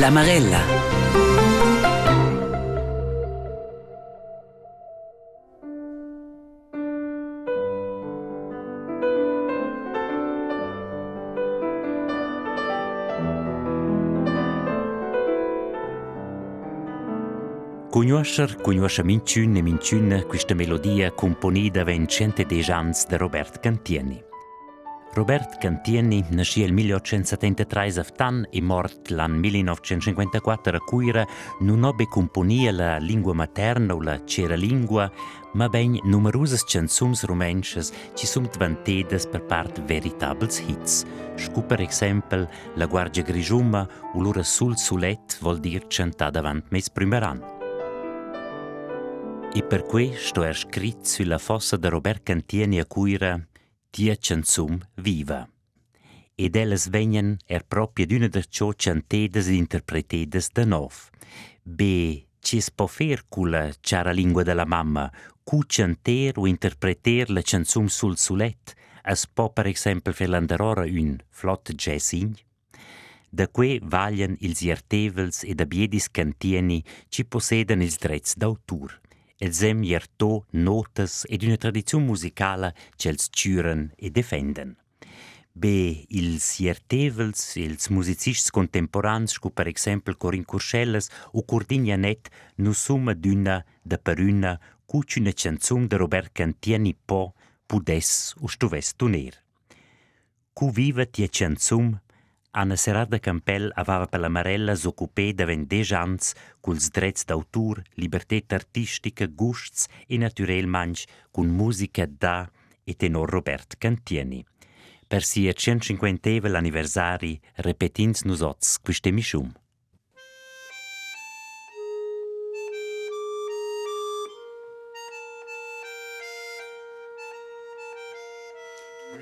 La Marella. Cugnuascher, cugnuascha minciun e minciun questa melodia componida vincente dei Jans da Robert Cantieni. Robert Cantieni nasce nel 1873 a Ftan e mort l'anno 1954 a Cuira non obbe componia la lingua materna o la cera lingua, ma ben numerose canzons romances ci sunt vantedes per part veritables hits. Scu per exempel La Guardia Grigiuma o l'ora sul sulet vol dir cantà davant mes primeran. E per questo è scritto sulla fossa di Robert Cantieni a Cuira Tia canzum viva. Ed elles venien er proprio d'una de ciò cantedes ed interpretedes de nov. Be, ci es po fer culla ciara lingua della mamma, cu canter o interpreter la canzum sul sulet, as po per esempio fer l'andarora un flot jazzing? Da que vaglian ils iertevels ed abiedis cantieni ci posseden ils drets d'autur els hem iertò notas ed una tradizione musicala ch'els ciuren e defenden. Be, ils iertevels, ils musicists contemporans, sco per exempel Corin Curschelles o Cordin Janet, nu summa d'una da per una cuc una canzun de Robert Cantieni po pudes o stuves tuner. Cu viva tia canzun Anna Serarda Campell aveva per la Marella s'occupé da vendeix ans culs drets d'autur, libertà artistica, gusts e naturelmanch cun musica da e tenor Robert Cantieni. Per sia 150 l'anniversari repetins nus oz quiste mischum.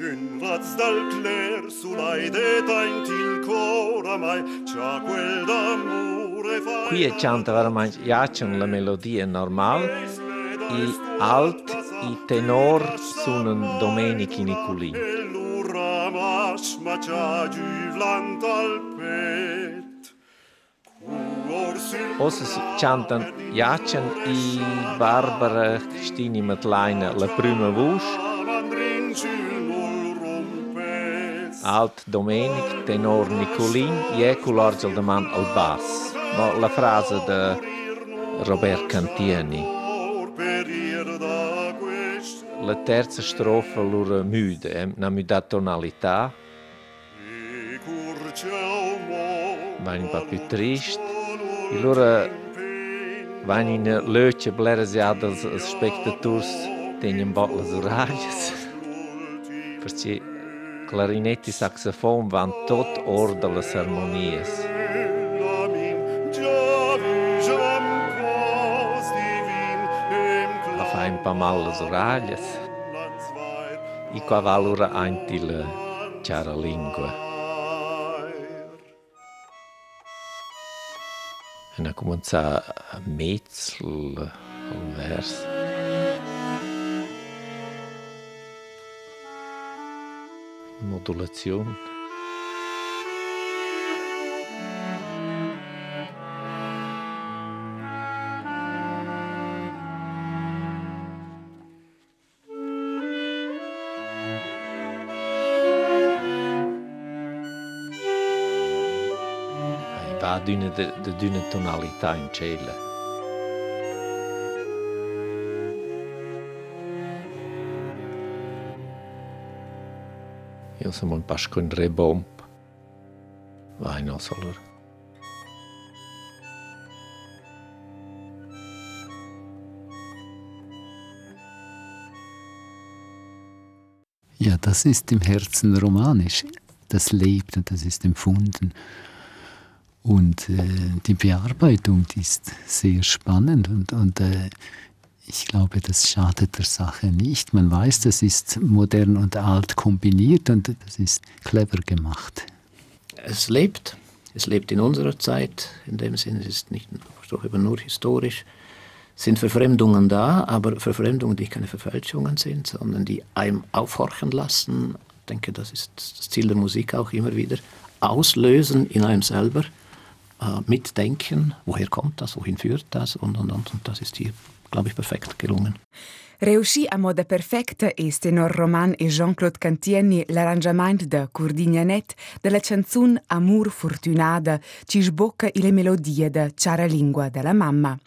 Un vaz dal cler sull'aideta in til cora mai, c'ha quel d'amore fa. Qui è canta veramente piacciono la melodia normale, i alt, i tenor Domenici. E l'urra mas, ma c'ha giuvlant al pet. Ossa cantan Jacen i Barbara Stini Matleina la prima voce, alt Domenic, tenor Nicolin, Iecu l'orgel de man al bas. Ma la frase de Robert Cantieni. La terza strofa l'ora müde, eh, una müda tonalità. Va un po' più triste. E l'ora va in lötje bleresiad als spectators tenen bot les oralhas. Perché clarinetti e saxofon van tot or de les harmonies. A fa un pa mal les oralhas. E qua valura anti la chiara lingua. E a cominciare a mezzl il verso. modulazione. Va di di una tonalità in cielo. Io sono un pasco in re bomb. Vai no solo. Ja, das ist im Herzen romanisch. Das lebt und das ist empfunden. Und äh, die Bearbeitung die ist sehr spannend und, und äh, ich glaube, das schadet der Sache nicht. Man weiß, das ist modern und alt kombiniert und das ist clever gemacht. Es lebt. Es lebt in unserer Zeit. In dem Sinne es ist nicht doch eben nur historisch. Es sind Verfremdungen da, aber Verfremdungen, die keine Verfälschungen sind, sondern die einem aufhorchen lassen. Ich denke, das ist das Ziel der Musik auch immer wieder. Auslösen in einem selber äh, mitdenken, woher kommt das, wohin führt das und, und, und. Und das ist hier, glaube ich, perfekt gelungen. Riuscì a modo perfecta es tenor Roman e Jean-Claude Cantieni l'arrangiamento de Cordignanet della canzone Amor Fortunada ci sbocca le melodie de Ciara Lingua della mamma,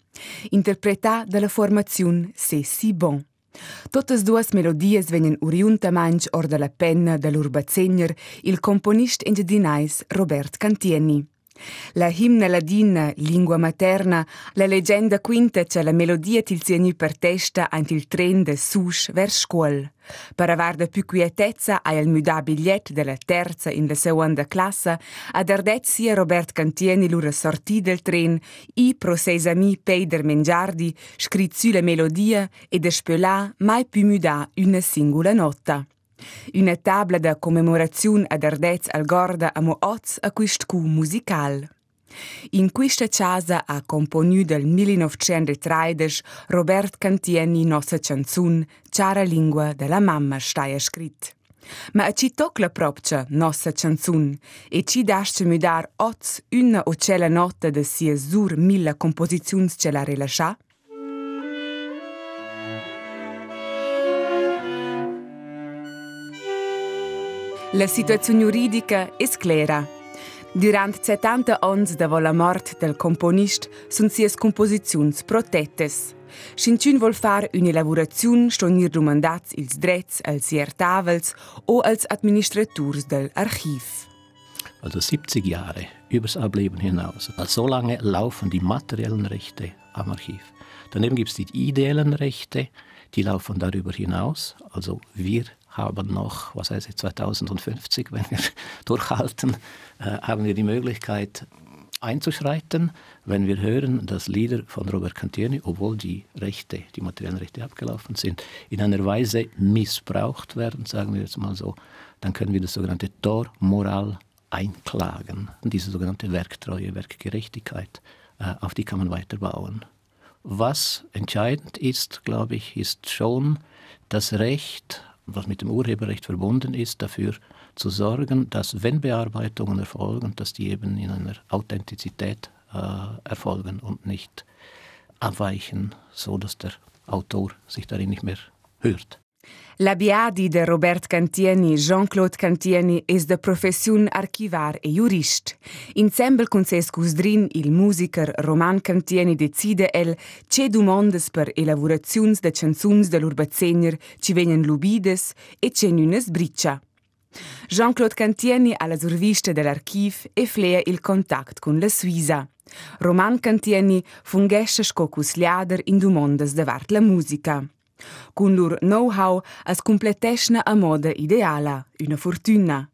interpretata dalla formazione C'est si bon. Totes duas melodies venen oriuntamaing or dalla penna dell'urbazegner il componist engiadinais Robert Cantieni. La himna ladina, lingua materna, la leggenda quinta c'è la melodia til sieni per testa ant il tren de Sush vers scuol. Per avar più quietezza a il muda bigliet della terza in la seconda classe, ad ardet sia Robert Cantieni l'ura sorti del tren, i pro ses ami Peider Mengiardi, scrit su la melodia e de spelà mai più muda una singola nota. Una tabla da commemorazione ad Ardez al Gorda amo oz a quist cu musical. In questa casa ha componuto del 1913 Robert Cantieni nostra canzun Ciara lingua della mamma stai scrit. Ma a ci tocca propria nostra canzun e ci dasce mi dar oz una o cella nota de sia sur mille composizions ce la rilascia? La situazione giuridica è clara. Durant 70 anni dopo la morte del componista sono sies composizioni protette. Scinciun vuol fare un'elaborazione stonir domandats ils drets als ier tavels o als administrators del Archiv. Also 70 Jahre übers Ableben hinaus. Also so lange laufen die materiellen Rechte am Archiv. Daneben gibt es die ideellen Rechte, die laufen darüber hinaus. Also wir haben noch, was heißt 2050, wenn wir durchhalten, äh, haben wir die Möglichkeit einzuschreiten, wenn wir hören, dass Lieder von Robert Cantieni, obwohl die Rechte, die materiellen Rechte abgelaufen sind, in einer Weise missbraucht werden, sagen wir jetzt mal so, dann können wir das sogenannte Tor Moral einklagen. Diese sogenannte Werktreue, Werkgerechtigkeit, äh, auf die kann man weiter bauen. Was entscheidend ist, glaube ich, ist schon das Recht was mit dem Urheberrecht verbunden ist, dafür zu sorgen, dass wenn Bearbeitungen erfolgen, dass die eben in einer Authentizität äh, erfolgen und nicht abweichen, so dass der Autor sich darin nicht mehr hört. La biadi de Robert Cantieni, Jean-Claude Cantieni, es de profession archivar e jurist. Insembel con ses cusdrin, il musiker Roman Cantieni decide el ce domandes per elaboraziuns de canzuns de l'urbazegner ci vegnan lubides e ce nunes briccia. Jean-Claude Cantieni alla survista dell'archiv e flea il contact con la Suisa. Roman Cantieni fungesce scocus liader in domandes de vart la musica. Con lur know-how as completesna a moda ideala, una fortuna.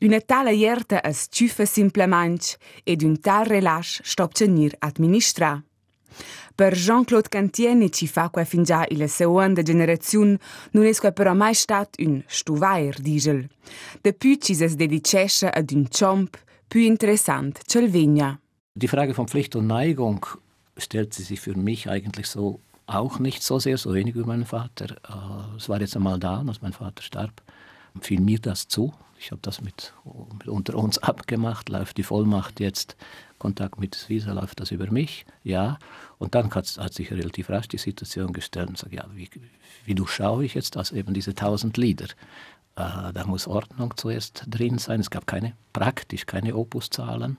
Una tala ierta as ciufa simplemanch ed un tal relax stop cenir administra. Per Jean-Claude Cantieni ci fa qua fin già la seconda generazione non è però mai stato un stuvair, digel. Depuis ci es dedicesce ad un chomp più interessant c'el vigna. Die Frage von Pflicht und Neigung stellt sie sich für mich eigentlich so auch nicht so sehr, so wenig wie mein Vater. Äh, es war jetzt einmal da, als mein Vater starb, fiel mir das zu. Ich habe das mit, mit, unter uns abgemacht. Läuft die Vollmacht jetzt, Kontakt mit Visa, läuft das über mich? Ja. Und dann hat, hat sich relativ rasch die Situation gestellt und sagt, ja, wie, wie durchschaue ich jetzt das eben diese tausend Lieder? Äh, da muss Ordnung zuerst drin sein. Es gab keine, praktisch keine Opuszahlen.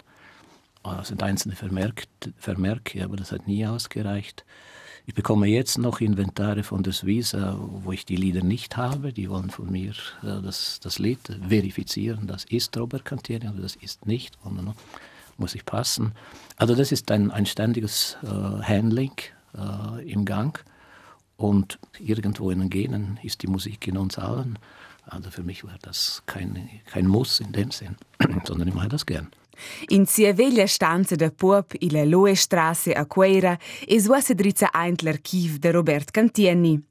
Äh, es sind einzelne Vermerke, aber das hat nie ausgereicht. Ich bekomme jetzt noch Inventare von der Suisse, wo ich die Lieder nicht habe. Die wollen von mir äh, das, das Lied verifizieren. Das ist Robert Cantieri oder das ist nicht. Und dann muss ich passen. Also das ist ein, ein ständiges äh, Handling äh, im Gang. Und irgendwo in den Genen ist die Musik in uns allen. Also für mich war das kein, kein Muss in dem Sinn, sondern ich mache das gern. In sia veglia stanza da Puop, ila Loe Strasse a Queira, e sua sedrizza eint l'archiv de Robert Cantieni.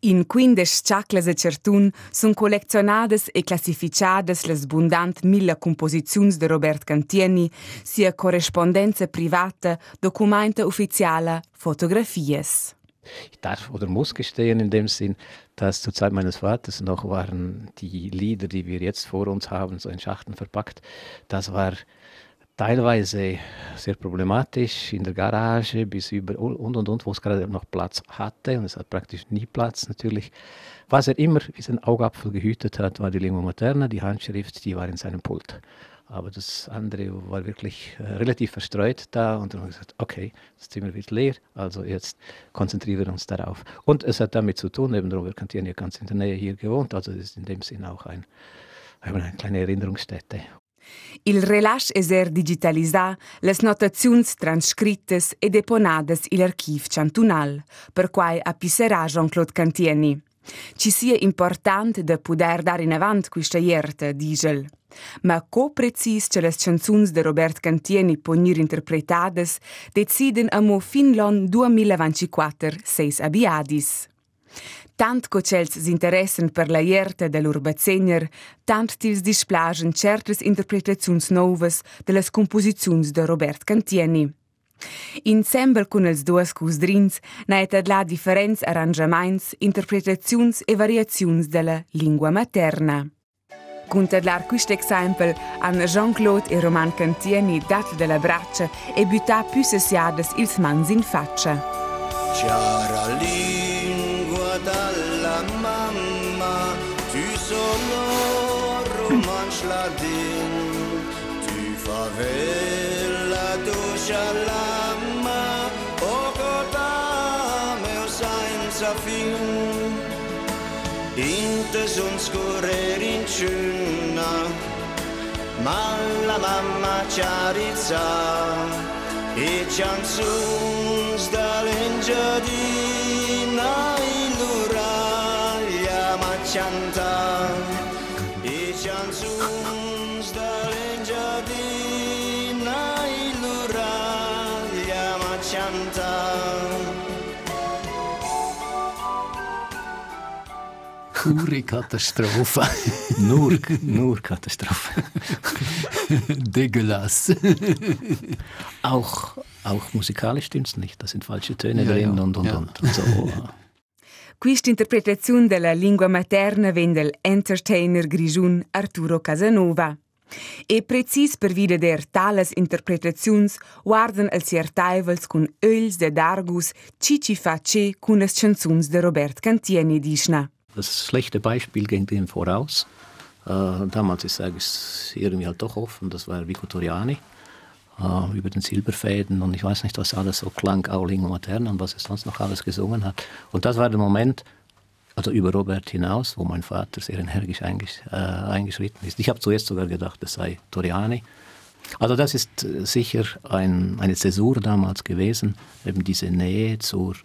In quindes chaclas e certun sun collezionades e classificadas las bundant mille composiziuns de Robert Cantieni, sia correspondenza privata, documenta ufficiala, fotografies. Ich darf oder muss gestehen in dem Sinn, dass zur Zeit meines Vaters noch waren die Lieder, die wir jetzt vor uns haben, so in Schachten verpackt. Das war teilweise sehr problematisch in der Garage bis über und und und, wo es gerade noch Platz hatte und es hat praktisch nie Platz natürlich. Was er immer wie sein Augapfel gehütet hat, war die Lingua Materna, die Handschrift, die war in seinem Pult. Aber das andere war wirklich äh, relativ verstreut da und dann haben wir gesagt, okay, das Zimmer wird leer, also jetzt konzentrieren wir uns darauf. Und es hat damit zu tun, eben Robert Cantien ja ganz in der Nähe hier gewohnt, also das ist in dem Sinn auch ein, eine kleine Erinnerungsstätte. Il relax eser digitalisar las notaziuns transcrittes e deponades il archiv cantunal, per quai appisserà Jean-Claude Cantieni. Ci sia important de poder dar in avant quista ierta, digel. Ma co precis che las canzuns de Robert Cantieni ponir interpretades deciden amo fin l'on 2024 seis abiadis. Tant co cels s'interessen per la ierta de l'urbazegner, tant tils displagen certes interpretaziuns novas de las composiziuns de Robert Cantieni. Insembel cun els duos cusdrins naet la differents arrangiaments, interpretaziuns e variaziuns de la lingua materna. Cuntadlar quist exempel an Jean-Claude e Roman Cantieni dat de la braccia e butà più sessiades ils mans in faccia. Chiara lingua השלדים, תפעבל לדוש הלמה, אוקותם ארזיים צפים. Inte som scorrer in ciunna, ma la mamma ciarizza, e chansuns dall'engiadina in l'uraia ma cantare. Pure Katastrophe. Nur, nur Katastrophe. Dégueulasse. Auch, auch musikalisch stimmt es nicht, da sind falsche Töne Ja, drin ja, und und ja. und. und so. Questa interpretazione della lingua materna venne dell'entertainer grigiun Arturo Casanova. E precis per vide der tales interpretaziuns guardan als taivels cun öls de dargus cici face cun as canzuns de Robert Cantieni dischna. Das schlechte Beispiel ging dem voraus. Äh, damals, sage es irgendwie halt doch offen, das war Vico Toriani äh, über den Silberfäden und ich weiß nicht, was alles so klang, auch Lingua Materna und was er sonst noch alles gesungen hat. Und das war der Moment, also über Robert hinaus, wo mein Vater sehr energisch äh, eingeschritten ist. Ich habe zuerst sogar gedacht, es sei Toriani. Also das ist sicher ein, eine Zäsur damals gewesen, eben diese Nähe zur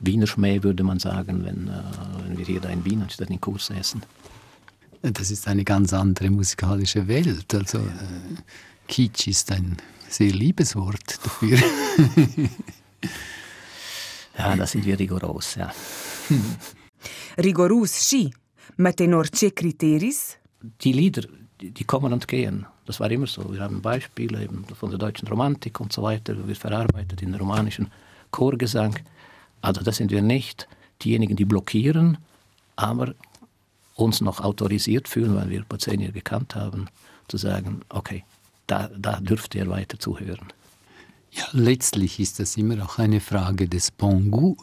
Wiener Schmäh, würde man sagen, wenn, äh, wenn wir hier da in Wien anstatt in Kurs essen. Das ist eine ganz andere musikalische Welt. Also äh, Kitsch ist ein sehr liebes Wort dafür. Ja, da sind wir rigoros, ja. Rigorus schi, ma tenor ce criteris? Die Lieder, die, die kommen und gehen. Das war immer so. Wir haben Beispiele eben von der deutschen Romantik und so weiter, wird verarbeitet in den romanischen Chorgesang. Also das sind wir nicht diejenigen, die blockieren, aber uns noch autorisiert fühlen, weil wir Pazenier gekannt haben, zu sagen, okay, da, da dürft ihr weiter zuhören. Ja, letztlich ist das immer auch eine Frage des goût.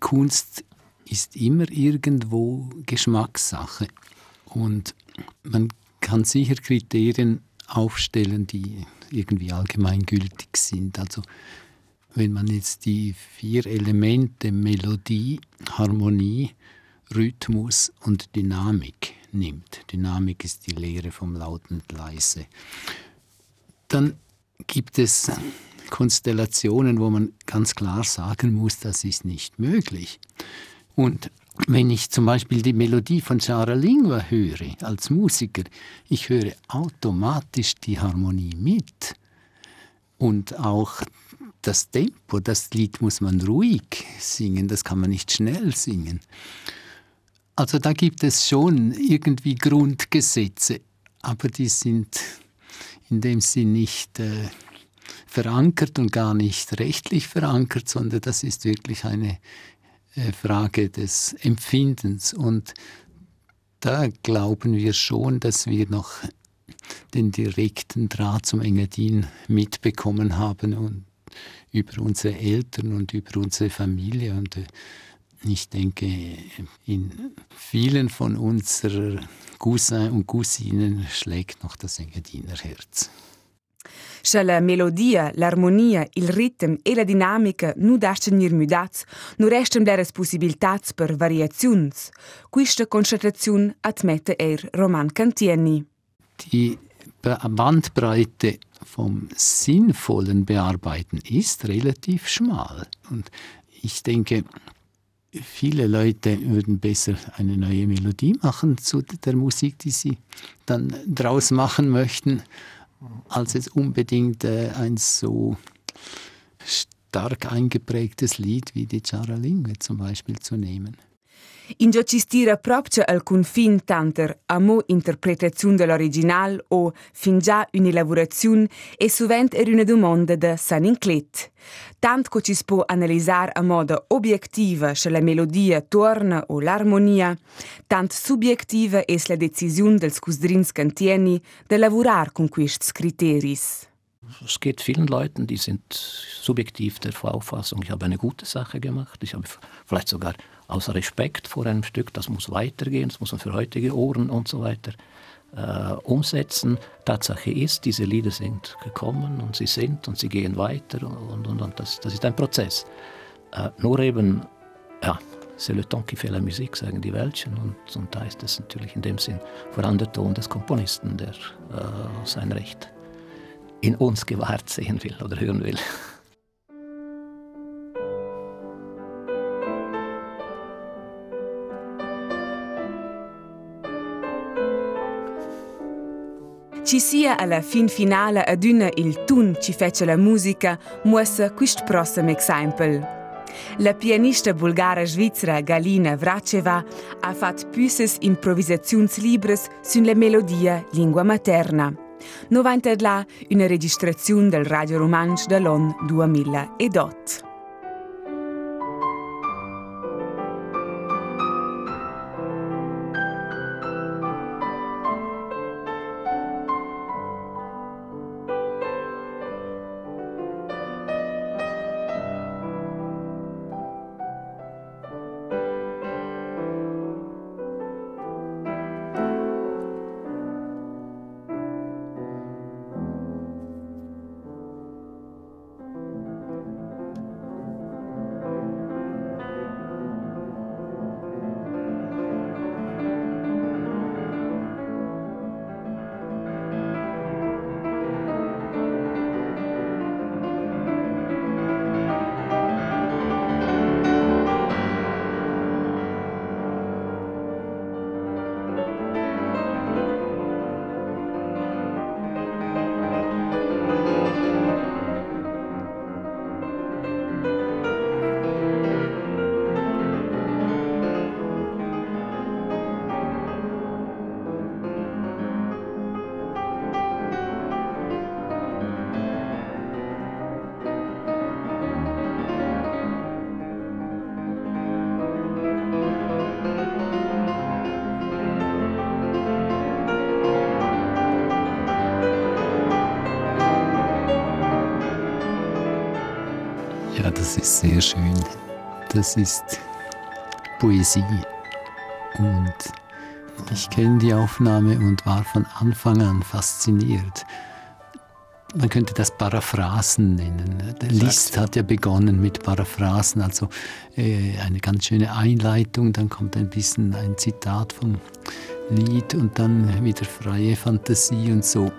Kunst ist immer irgendwo Geschmackssache. Und man kann sicher Kriterien aufstellen, die irgendwie allgemeingültig sind. Also wenn man jetzt die vier Elemente Melodie, Harmonie, Rhythmus und Dynamik nimmt. Dynamik ist die Lehre vom Laut und Leise. Dann gibt es Konstellationen, wo man ganz klar sagen muss, das ist nicht möglich. Und wenn ich zum Beispiel die Melodie von Chara Lingua höre als Musiker, ich höre automatisch die Harmonie mit. Und auch das Tempo, das Lied muss man ruhig singen, das kann man nicht schnell singen. Also da gibt es schon irgendwie Grundgesetze, aber die sind in dem Sinn nicht äh, verankert und gar nicht rechtlich verankert, sondern das ist wirklich eine äh, Frage des Empfindens. Und da glauben wir schon, dass wir noch den direkten Draht zum Engadin mitbekommen haben und über unsere Eltern und über unsere Familie. Und äh, ich denke, in vielen von unseren Cousins und Cousinen schlägt noch das Engadiner Herz. Se la melodia, l'armonia, il ritmo e la dinamica non dascen ir mudats, non restan bleres possibilitats per variazions. Questa constatazione admette er Roman Cantieni. Die Bandbreite vom sinnvollen Bearbeiten ist relativ schmal. Und ich denke, viele Leute würden besser eine neue Melodie machen zu der Musik, die sie dann draus machen möchten, als es unbedingt äh, ein so stark eingeprägtes Lied wie die Charalingue zum Beispiel zu nehmen. In gio ci stira proprio al confin tanter a mo interpretazione dell'original o fin già un'elaborazione e sovent er una domanda de San Inclet. Tant co ci può analizzare a modo obiettiva se la melodia torna o l'armonia, tant subjektiva es la decisione dels cusdrins cantieni de lavorar con questi criteris. Es geht vielen Leuten, die sind subjektiv der Auffassung, ich habe eine gute Sache gemacht, ich habe vielleicht sogar aus Respekt vor einem Stück, das muss weitergehen, das muss man für heutige Ohren und so weiter äh, umsetzen. Tatsache ist, diese Lieder sind gekommen und sie sind und sie gehen weiter und, und, und das, das ist ein Prozess. Äh, nur eben, ja, c'est le temps qui fait la musique, sagen die Welschen und, und da ist es natürlich in dem Sinn vor allem der Ton des Komponisten, der äh, sein Recht in uns gewahrt sehen will oder hören will. Ci sia alla fin finale adüna il tun ci fece la musica, muossa quist prossimo esempio. La pianista bulgara svizzera Galina Vraceva ha fatto püses improvisazions libres sulla melodia lingua materna. Novanta là una registrazione del Radio Romansch dall'on 2008. das ist sehr schön. Das ist Poesie. Und ich kenne die Aufnahme und war von Anfang an fasziniert. Man könnte das Paraphrasen nennen. Der Liszt hat ja begonnen mit Paraphrasen, also äh, eine ganz schöne Einleitung, dann kommt ein bisschen ein Zitat vom Lied und dann wieder freie Fantasie und so.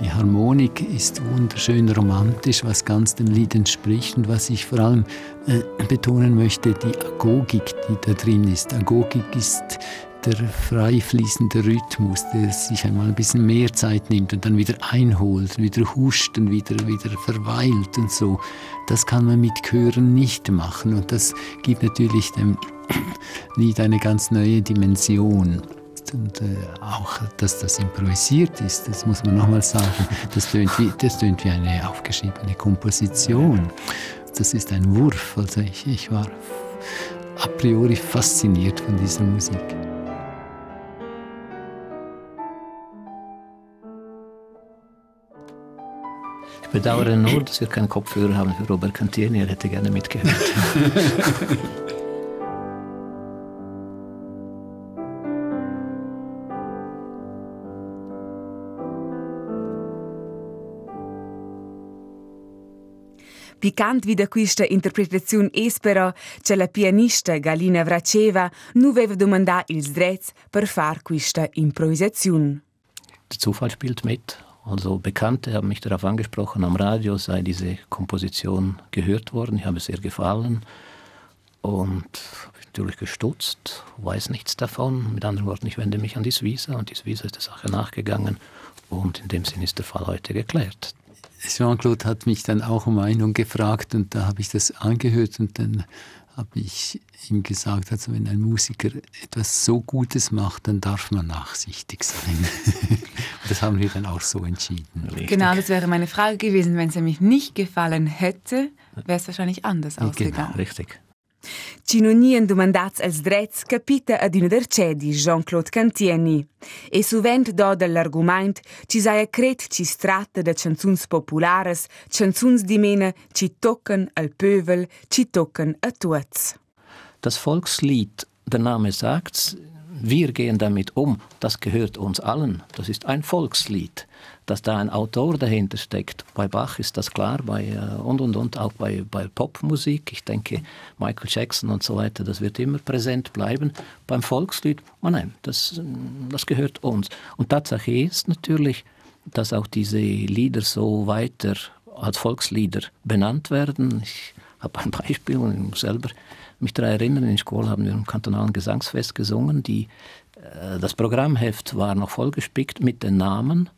Die Harmonik ist wunderschön romantisch, was ganz dem Lied entspricht und was ich vor allem äh, betonen möchte, die Agogik, die da drin ist. Agogik ist der frei fließende Rhythmus, der sich einmal ein bisschen mehr Zeit nimmt und dann wieder einholt, wieder huscht und wieder, wieder verweilt und so. Das kann man mit Chören nicht machen und das gibt natürlich dem Lied eine ganz neue Dimension und äh, auch, dass das improvisiert ist, das muss man nochmal sagen, das tönt, wie, das tönt wie eine aufgeschriebene Komposition. Das ist ein Wurf. Also ich, ich war a priori fasziniert von dieser Musik. Ich bedauere nur, dass wir keinen Kopfhörer haben für Robert Cantieni. Er hätte gerne mitgehört. Picant vida questa interpretazione espera che la pianista Galina Vraceva non aveva domandato ils drets per far questa improvvisazione. Der Zufall spielt mit. Also Bekannte haben mich darauf angesprochen, am Radio sei diese Komposition gehört worden. Ich habe es sehr gefallen und natürlich gestutzt, weiß nichts davon. Mit anderen Worten, ich wende mich an die Suisse und die Suisse ist der Sache nachgegangen und in dem Sinn ist der Fall heute geklärt. Jean-Claude hat mich dann auch um Meinung gefragt und da habe ich das angehört und dann habe ich ihm gesagt, also wenn ein Musiker etwas so Gutes macht, dann darf man nachsichtig sein. das haben wir dann auch so entschieden. Richtig. Genau, das wäre meine Frage gewesen. Wenn es nämlich nicht gefallen hätte, wäre es wahrscheinlich anders ausgegangen. Genau, richtig. Ci non nien domandats als drets capita ad una dercedi Jean-Claude Cantieni. E suvent do dell'argument ci saia cret ci stratta da canzuns populares, canzuns di mena ci tocken al pövel, ci tocken a tuots. Das Volkslied, der Name sagt's, wir gehen damit um, das gehört uns allen. Das ist ein Volkslied. Dass da ein Autor dahinter steckt, bei Bach ist das klar, bei äh, und und und auch bei, bei Popmusik. Ich denke, Michael Jackson und so weiter, das wird immer präsent bleiben. Beim Volkslied, oh nein, das, das gehört uns. Und Tatsache ist natürlich, dass auch diese Lieder so weiter als Volkslieder benannt werden. Ich habe ein Beispiel und ich muss selber mich daran erinnern, in der Schule haben wir im kantonalen Gesangsfest gesungen. Die, äh, das Programmheft war noch vollgespickt mit den Namen,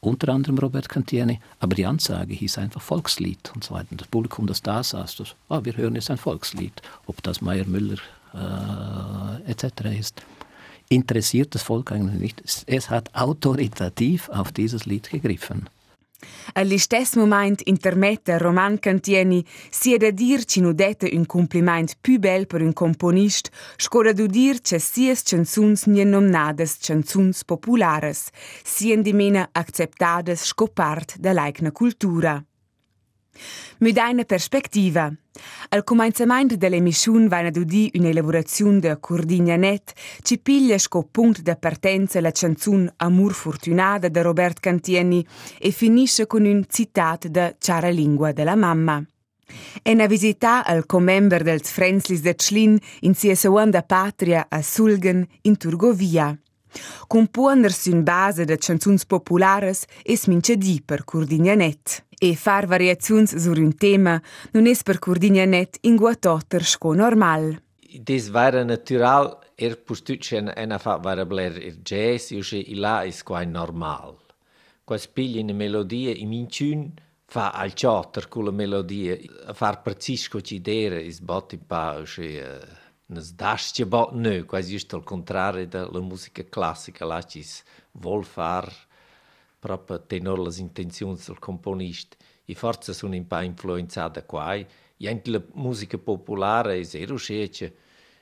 unter anderem Robert Cantieni, aber die Ansage hieß einfach Volkslied und so weiter. Das Publikum, das da saß, das, ah, wir hören jetzt ein Volkslied, ob das Meyer Müller äh, etc. ist. Interessiert das Volk eigentlich nicht. Es hat autoritativ auf dieses Lied gegriffen. All'istess moment intermette Roman Cantieni sia da dir ci nu dette un compliment più bel per un componist, scora du dir che sias canzuns nien nomnades canzuns populares, sien di mena acceptades scopart da laikna cultura. Mit einer Perspektive. Al començament de l'emission vaina d'udì un'elaborazione de Cordignanet, ci piglia sco punct de partenza la canzun Amor Fortunada de Robert Cantieni e finisce con un citat de Ciara Lingua della mamma. E una visita al comember del Frenzlis de Schlin in sia seconda patria a Sulgen in Turgovia. Componersi in base de canzuns populares es mince di per Cordignanet. E far variazions sur un tema non es per Cordignanet in guatotter sco normal. Das wäre natural, er postutschen en fa wäre bler er jazz, usche ila is quai normal. Quas pigli una melodia in minciun fa al chotter con la melodia, a far precisco ci dere is bot in pa usche uh, nas dasche bot nö, quasi just al contrario della musica classica, la cis vol far proprio tenor las intenzions del componist. I forza sono un po' influenzata qua. E anche la musica popolare è zero scece.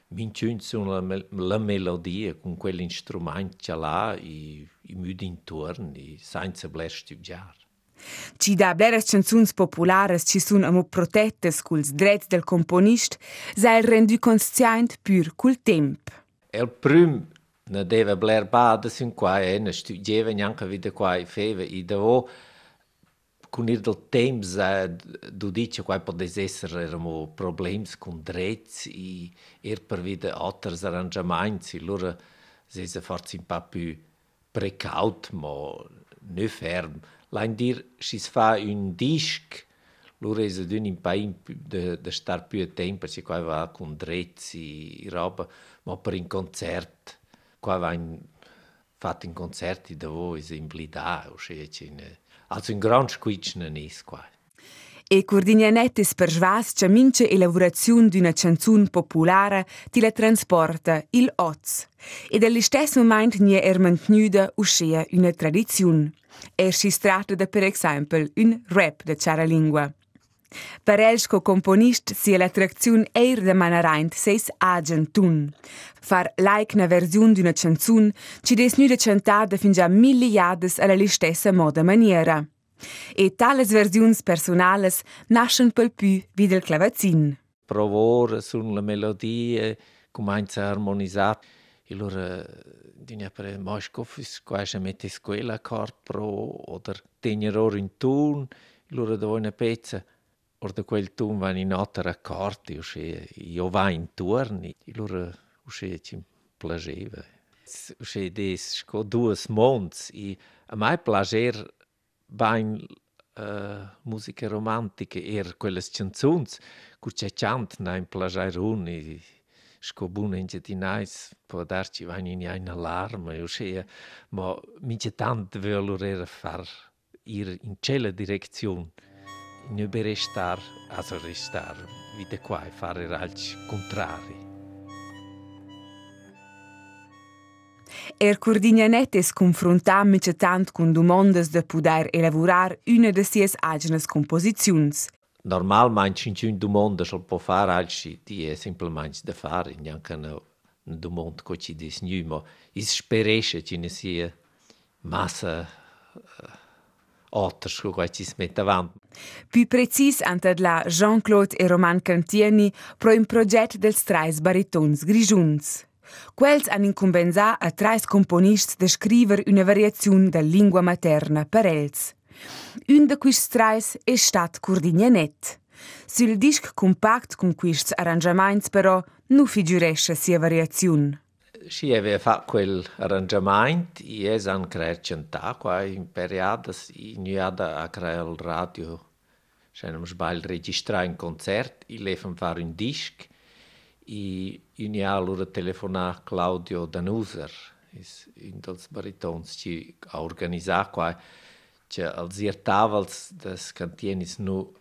Minciun sono la, mel- la melodia con quell'instrumento che là e i mudi intorno e senza bler studiare. Ci da bleras canzuns populares ci sun amo protettes culs drets del componist, sa el rendu conscient pur cul temp. El prim ne deve bler bada sin qua e ne studieva neanche vide qua e feve e devo con il del temps eh, du dice qua podes essere eramo problems con drets e er per vide otters arrangiaments e loro se se forse un po' più precaut ma ne ferm. Lain dir si fa un disc loro è d'un un po' in de, de star più tempo perché qua va con drets e roba ma per un concert qua va fatti fatto in concerti da voi, in Blidà, also in grande squiccia nis qua. E Cordignanetis per Svas c'è mince elaborazione di una canzone popolare che la trasporta il Oz. E dallo stesso momento non è mantenuta uscita una tradizione. E si tratta per esempio un rap di Ciara Lingua. Per els co componist sia l'attrazione eir de manareint seis agentun. Far like na versione d'una canzun ci des nu de cantada fin già miliardes alla listessa moda maniera. E tales versiuns personales nascen pel più wie del clavazin. Provore sulla melodia, comincia a armonizzare. E allora, digna per Moschkofis, quasi mette quella accord pro, oder tenere in tun, allora da una pezza, or da quel tun vanno in otto accordi, usce, io va in turni, e allora usce ci piaceva. Usce des, sco duas monts, e a mai piacer bain uh, musica romantica er quelles canzuns, cu c'è chant na in piacer un, e sco bun in giardinais può darci vain in ein alarma e uscea ma mince tant volere far ir in cella direzione nu berestar, alltså restar, vite quai fare alci contrari. Er coordinanet es confrontam mice tant cun domondas de poder elaborar una de sies agenas composiziuns. Normalment, cincun domondas al po far alci, ti è simplement de fare, neanche una, una domanda che ci dis nu, ma is speresce ci ne sia massa uh, alters che ci si mette avanti. Più precis ante la Jean-Claude e Roman Cantieni pro un progetto dels trais baritons grigiuns. Quels han incumbenzà a trais componists de scriver una variazione da lingua materna per els. Un de quist trais è stat Cordignanet. Sul disc compact con quists arrangiaments però nu figuresce sia variazione. Si aveva fatto quel arrangiamento e es han creat cantà qua in periodas in nuada a creare il radio. Se non sbaglio registrare un concert e levan fare un disc e in allora telefonà Claudio Danuser, un dels baritons che ha organizzato qua che als ihr tavels des cantienis nu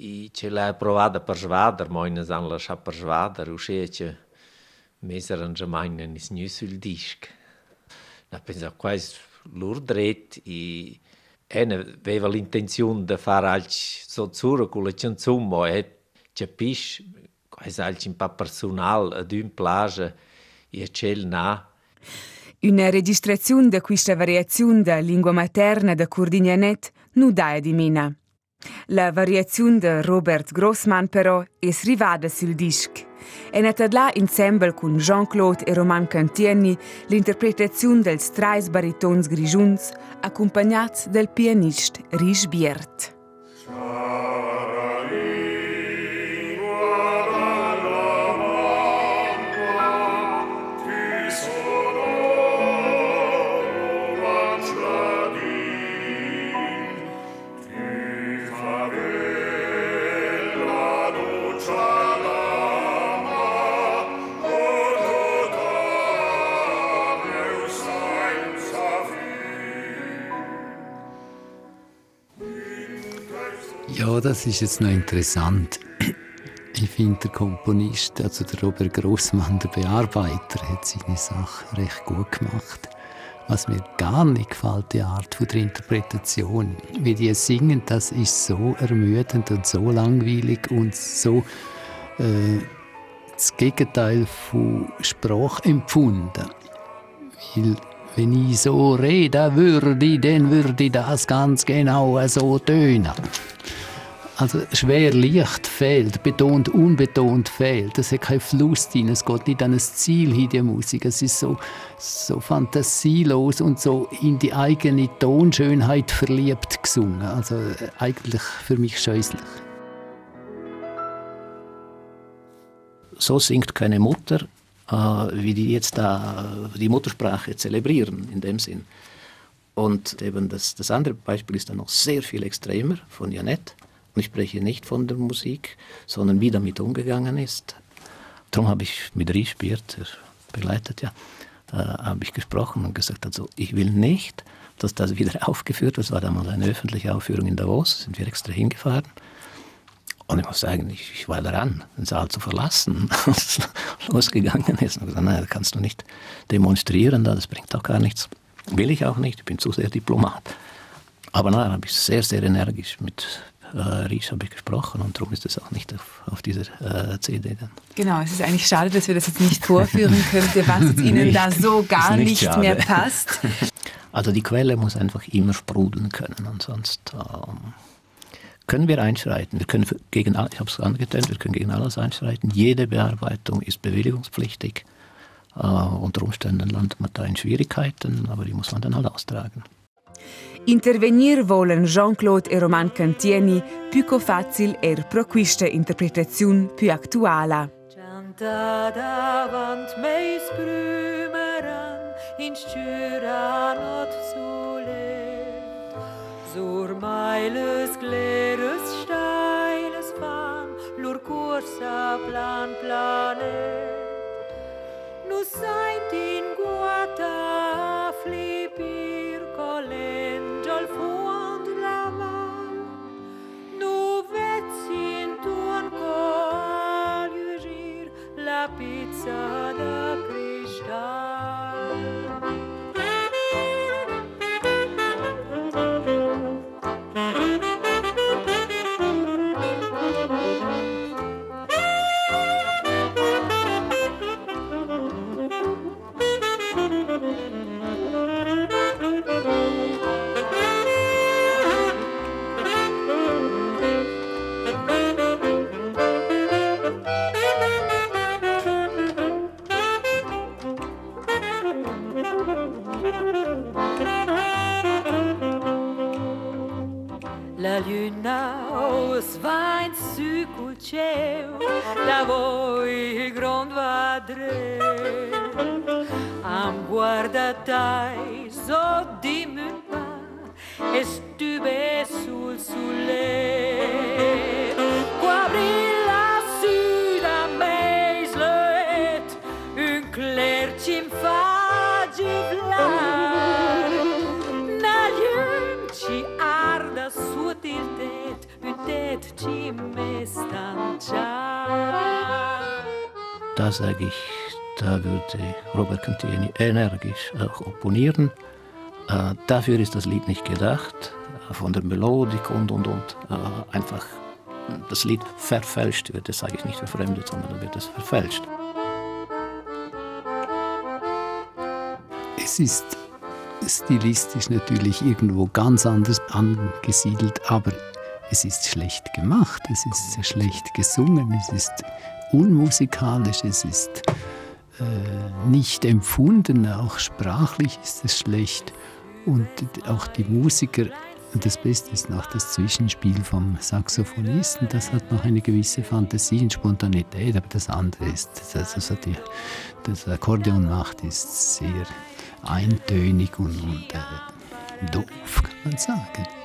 i që la e provada për zhvadër, mojnë zanë lësha për zhvadër, u shie që mesër në gjëmajnë në njësë një syldishkë. Në pensa quasi lur drejt i e në veva l'intenzion de fare alci sozzuro cu le cenzumo e capisci quasi alci un po' personal ad un plage e cel na. Una registrazione di questa variazione da lingua materna da Curdignanet nu dae di Mina. La variazione di Robert Grossman però è rivada sul disc. È nata là insieme con Jean-Claude e Roman Cantieni l'interpretazione del trais baritons grigiuns accompagnati dal pianista Rich Biert. Ja, das ist jetzt noch interessant. Ich finde, der Komponist, also der Robert Grossmann, der Bearbeiter, hat seine Sache recht gut gemacht. Was mir gar nicht gefällt, die Art der Interpretation. Wie die singen, das ist so ermüdend und so langweilig und so äh, das Gegenteil von Sprachempfunden. Weil wenn ich so reden würde, dann würde das ganz genau so tönen. Also schwer Licht fehlt, betont unbetont fehlt. Es hat keinen Fluss drin, es geht nicht an ein Ziel hin, die Musik. Es ist so, so fantasielos und so in die eigene Tonschönheit verliebt gesungen. Also eigentlich für mich scheußlich. So singt keine Mutter, äh, wie die jetzt da die Muttersprache zelebrieren, in dem Sinn. Und eben das, das andere Beispiel ist dann noch sehr viel extremer von Janette. Und ich spreche nicht von der Musik, sondern wie damit umgegangen ist. Darum habe ich mit Ries Biert, der begleitet ja, da habe ich gesprochen und gesagt, also ich will nicht, dass das wieder aufgeführt wird. Es war damals eine öffentliche Aufführung in Davos, sind wir extra hingefahren. Und ich muss sagen, ich, ich war daran, den Saal zu verlassen, als es losgegangen ist. Und gesagt, nein, das kannst du nicht demonstrieren, das bringt auch gar nichts. Will ich auch nicht, ich bin zu sehr Diplomat. Aber nein, habe ich sehr, sehr energisch mit äh, Ries habe ich gesprochen und darum ist es auch nicht auf, auf dieser äh, CD dann. Genau, es ist eigentlich schade, dass wir das jetzt nicht vorführen können, was Ihnen da so gar nicht, nicht mehr passt. Also die Quelle muss einfach immer sprudeln können und sonst ähm, können wir einschreiten. Wir können gegen, ich habe es angetönt, wir können gegen alles einschreiten. Jede Bearbeitung ist bewilligungspflichtig. Uh, unter Umständen landet man da in Schwierigkeiten, aber die muss man dann halt austragen. Intervenir volen Jean-Claude e Roman Cantieni più facile er pro questa interpretazione più attuale. Canta davant meis brümeran in stjura not sole Sur meiles gleres steiles fan lur cursa plan planet Nu seint in guata flipir saw tjev davojigrom dva dre Am guardat ai zodimën pa e stybe sul sulle ci. Da sage ich, da würde Robert Cantieni energisch auch opponieren. Äh, dafür ist das Lied nicht gedacht, äh, von der Melodik und und und. Äh, einfach das Lied verfälscht wird, das sage ich nicht verfremdet, sondern dann wird es verfälscht. Es ist stilistisch natürlich irgendwo ganz anders angesiedelt, aber es ist schlecht gemacht, es ist sehr schlecht gesungen, es ist unmusikalisch, es ist äh, nicht empfunden, auch sprachlich ist es schlecht und auch die Musiker, das Beste ist noch das Zwischenspiel vom Saxophonisten, das hat noch eine gewisse Fantasie und Spontanität, aber das andere ist, das, also die, das Akkordeon macht, ist sehr eintönig und, und äh, doof, kann man sagen.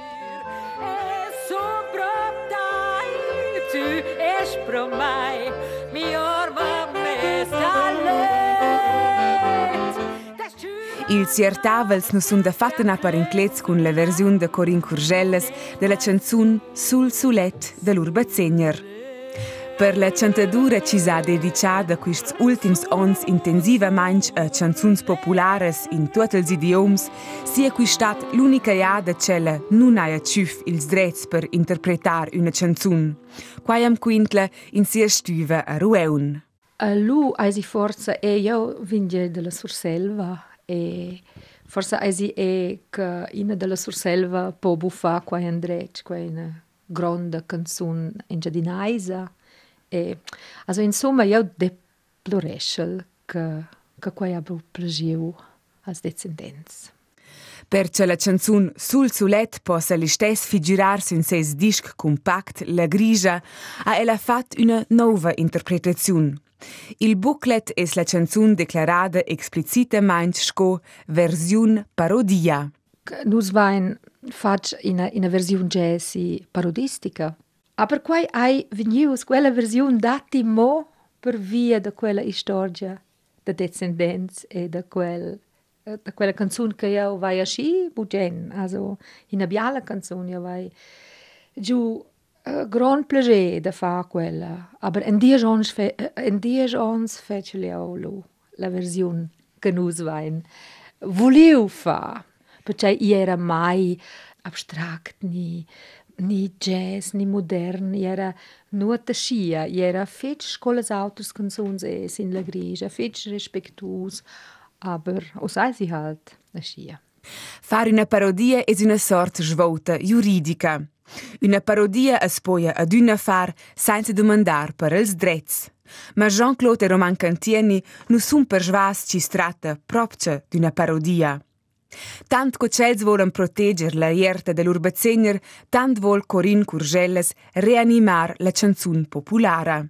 promai mi orba me Il Ciertavels nu sunt de fapt în aparenclez cu le versiuni de Corin Curgelles de la canzun Sul Sulet de l'Urba Zegner. Per la cantadura ci sa dedicada questi ultimi ons intensivamente a eh, canzoni popolari in tutti gli idiomi, sia qui stata l'unica iada che non ha ciuf il diritto per interpretare una canzone. Quaiam quintla in sia stiva a Rueun. Eh, a lui ha si forza e io vengo dalla Surselva e forse è che in della Surselva può buffare qua in dretto, qua in gronda canzone in giardinaisa E, also insomma io deploreschel che che qua abbia plagiu als descendents. Perciò la canzun Sul Sulet possa l'istess figurarsi in ses disc compact La Grigia, ha ella fat una nova interpretazione. Il booklet es la canzun declarada explicitamente sco versiun parodia. Nus vain fac ina, ina versiun jazzy parodistica. Aber quai ai venius quella versiun dati mo per via da quella istoria da descendents e da quel da quella canzun che io vai a sci bugen, also in a biala canzun io vai giù uh, grand plaisir da fa quella, aber en dies ons fe, en dies ons fece lo la versiun che nus vain volevo fa, perché i era mai abstract ni ni jazz ni modern, era nur ta schia, i era fetch colas autos canzuns es in la grigia, fetch respectus, aber os eisi halt la schia. Fare una parodia è una sorta svolta giuridica. Una parodia es poia ad una far senza domandar per els drets. Ma Jean-Claude e Roman Cantieni non sun per svas ci stratta propcia d'una parodia. Tant co cels volen proteger la ierte dell'urbazegner, tant vol Corinne Curgelles reanimar la canzun populara.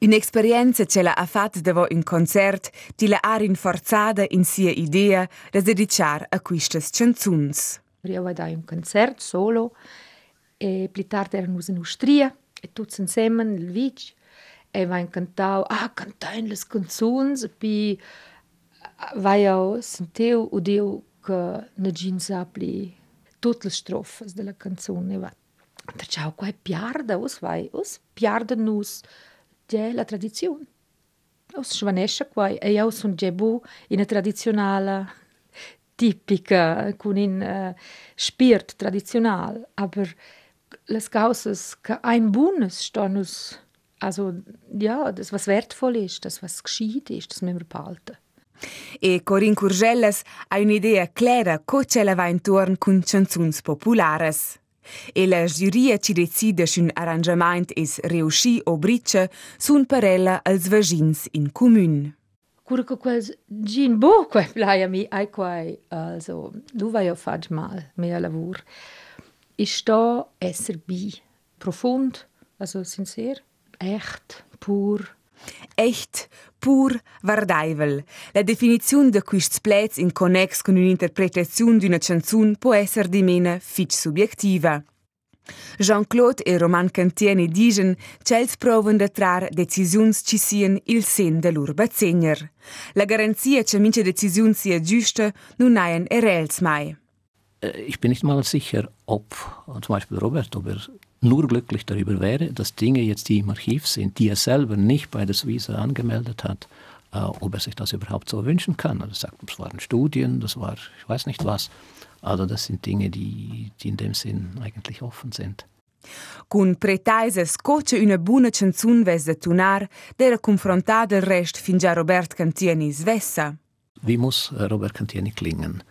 Un'esperienza ce l'ha fatta dopo un concert di la ha rinforzata in sia idea da dedicar a queste canzuns. Io ho dato un concert solo e più tardi erano in Austria e tutti insieme nel vic e cantau ah cantai le canzuns pi vai au sentiu udiu che ne gin sapli tutte le strofe della canzone va Ciao, qua è piarda, us vai, us piarda nus, è la tradizione. Us svanesce qua, e io sono gebu in tradizionale tipica, con un uh, spirit tradizionale, aber les Causes, che ein Bundes stehen also ja, das was wertvoll ist, das was gescheit ist, das müssen wir behalten. E Corinne Curgelles ha un'idea clara co ce la va intorno con canzuns populares. E la giuria ci decide se un arrangement es riusci o briccia sun per ella als vagins in commun. Cura che quels gin bo quai plai a mi ai quai also du vai a fag mal mia lavur. Ich sto esser bi profund also sincer echt pur Echt, pur, vardaivel. La definizione de quists plets in connex con un'interpretazione d'una canzun può essere di mena fitch subjektiva. Jean-Claude e Roman Cantieni digen c'els proven de trar decisiuns ci sien il sen de lur bazegner. La garanzia che mince decisiun sia giusta nun naien erels mai. Ich bin nicht mal sicher, ob zum Beispiel Robert, ob er nur glücklich darüber wäre, dass Dinge jetzt, die im Archiv sind, die er selber nicht bei der Suisse angemeldet hat, äh, ob er sich das überhaupt so wünschen kann. Also er sagt, das waren Studien, das war ich weiß nicht was. Also das sind Dinge, die, die in dem Sinn eigentlich offen sind. Cun pretaise scoce una buona canzun ves de tunar, d'era confrontada il rest fin già Robert Cantieni svessa. Wie muss äh, Robert Cantieni klingen?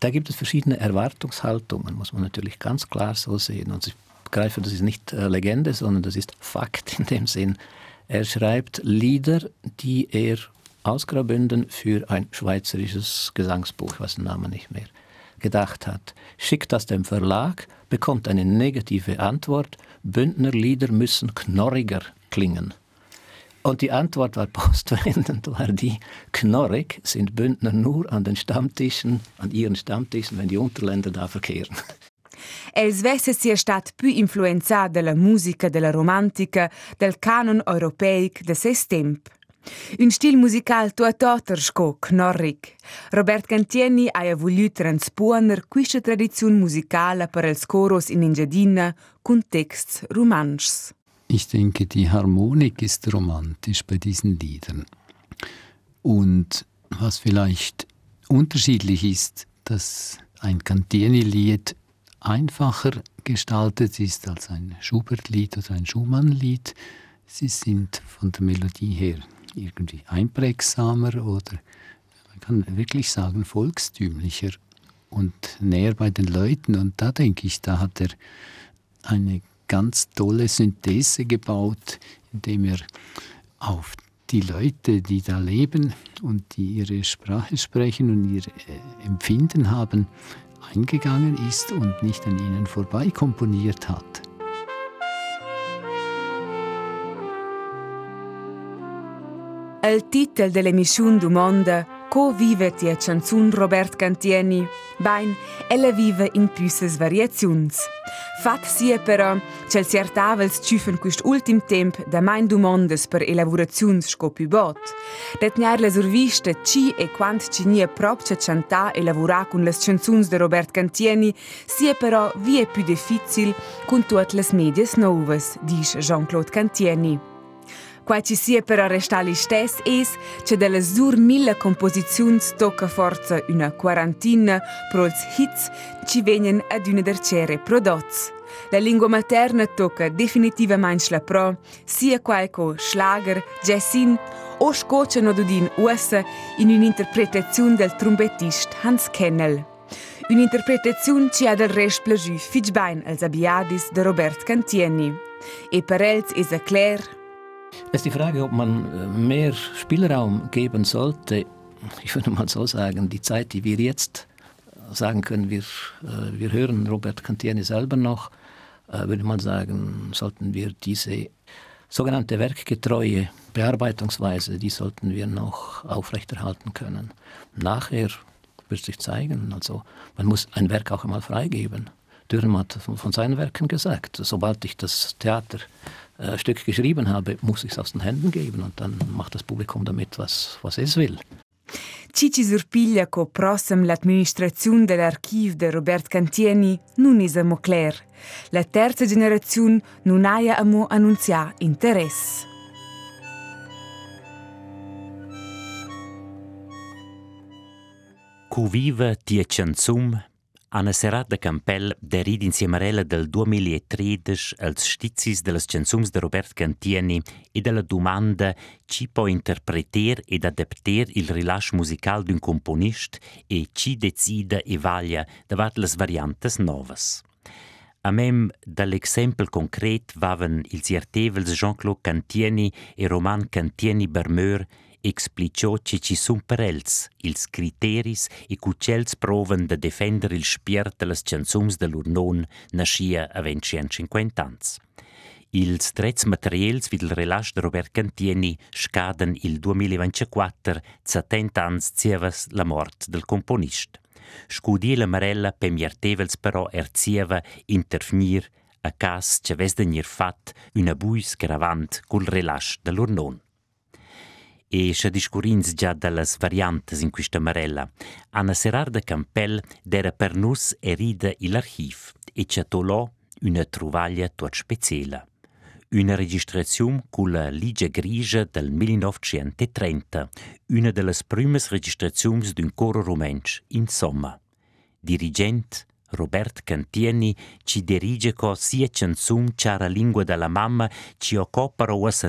Da gibt es verschiedene Erwartungshaltungen, muss man natürlich ganz klar so sehen. Und ich begreife, das ist nicht äh, Legende, sondern das ist Fakt in dem Sinn. Er schreibt Lieder, die er aus Graubünden für ein schweizerisches Gesangsbuch, weiß den Namen nicht mehr, gedacht hat. Schickt das dem Verlag, bekommt eine negative Antwort. Bündner Lieder müssen knorriger klingen. Und die Antwort war postwendend, war die, knorrig sind Bündner nur an den Stammtischen, an ihren Stammtischen, wenn die Unterländer da verkehren. Els vesse sia stat più influenzat dalla musica della romantica, del canon europeic de ses temp. Un stil musical tuatoter sco knorrig. Robert Cantieni ha voulu transponer questa tradizione musicale per els coros in Engiadina con texts romanschs. Ich denke, die Harmonik ist romantisch bei diesen Liedern. Und was vielleicht unterschiedlich ist, dass ein Cantieni-Lied einfacher gestaltet ist als ein Schubert-Lied oder ein Schumann-Lied. Sie sind von der Melodie her irgendwie einprägsamer oder man kann wirklich sagen volkstümlicher und näher bei den Leuten. Und da denke ich, da hat er eine ganz tolle Synthese gebaut, indem er auf die Leute, die da leben und die ihre Sprache sprechen und ihr äh, Empfinden haben, eingegangen ist und nicht an ihnen vorbei komponiert hat. Il titolo dell'emissione du Monde Co vive tia canzun Robert Cantieni? Bain, ella vive in püsses variaziuns. Fat sia però, cel certavels ciufen quist ultim temp da main du mondes per elaboraziuns sco più bot. Det gnar la survista ci e quant ci nia propcia cantà e lavorà con las canzuns de Robert Cantieni, sia però vie più difficil con tuat las medias novas, dice Jean-Claude Cantieni. Qua ci sia però restali stess es, che delle sur mille composizions tocca forza una quarantina prols hits ci venien ad una dercere prodots. La lingua materna tocca definitivamente la pro, sia qualco schlager, jazzin o scoce nodudin ussa in un'interpretazione del trombettist Hans Kennel. Un'interpretazione ci ha del rest plagiù fitch bein als abiadis de Robert Cantieni. E per els ist er klar. Es ist die Frage, ob man äh, mehr Spielraum geben sollte. Ich würde mal so sagen, die Zeit, die wir jetzt sagen können, wir, äh, wir hören Robert Cantieni selber noch, äh, würde man sagen, sollten wir diese sogenannte werkgetreue Bearbeitungsweise, die sollten wir noch aufrechterhalten können. Nachher wird sich zeigen, also man muss ein Werk auch einmal freigeben. Dürren hat von seinen Werken gesagt, sobald ich das Theaterstück äh, geschrieben habe, muss ich es aus den Händen geben und dann macht das Publikum damit, was, was es will. Cici surpiglia co prossem l'administrazione dell'archiv de Robert Cantieni non is amo clar. La terza generazione non aia amo annunzià interesse. Cu viva tia canzum Anna Serrat de Campel derid insieme a ella del 2013 als stizis dellas canzums de Robert Cantieni e della domanda ci può interpreter ed adapter il rilascio musical d'un componist e ci decida e vaglia davat las variantes novas. A mem dall'exempel concret vaven ils irtevels Jean-Claude Cantieni e Roman Cantieni Bermeur explicio che ci sun per els ils criteris e cucels proven de defender il spiert de las canzums de lur non nascia a 2050 ans. Ils trets materiels vid il relax de Robert Cantieni scaden il 2024, 70 ans zievas la mort del componist. Scudiela Marella pemiertevels però erzieva interfnir a cas ce ves de fat una buis gravant cul relax de lur. E se discurins già dallas variantes in questa marella. Anna Serarda Campel dera per nus erida l'archiv e c'è tolò una truvaglia tot speciale. Una registrazione con la Ligia Grigia del 1930, una delle prime registrazioni d'un coro romensch, insomma. Dirigent Robert Cantieni ci dirige co sia canzum c'era lingua della mamma ci occupano a se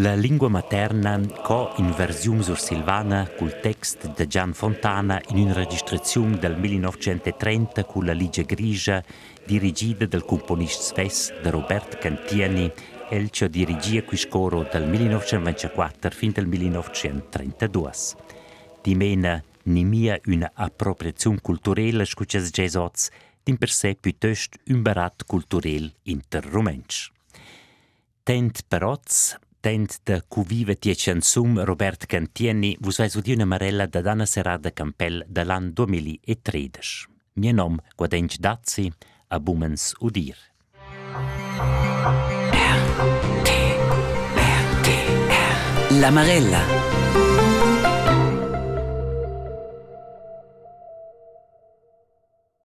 La lingua materna co in versione sur Silvana col text de Gian Fontana in una registrazione del 1930 con la Ligia Grigia dirigida dal componista sves de Robert Cantieni el ci dirigia qui scoro dal 1924 fin del 1932. Di mena ni mia una appropriazione culturelle scuccias jazzots, din per sé piuttosto un barat culturel interrumensch. Tent peroz tent de cuvive tie chansum Robert Cantieni vus vais udi una marella da Dana Serada Campel de l'an 2013. Mie nom Guadenc Dazzi, a Bumens Udir. La Marella.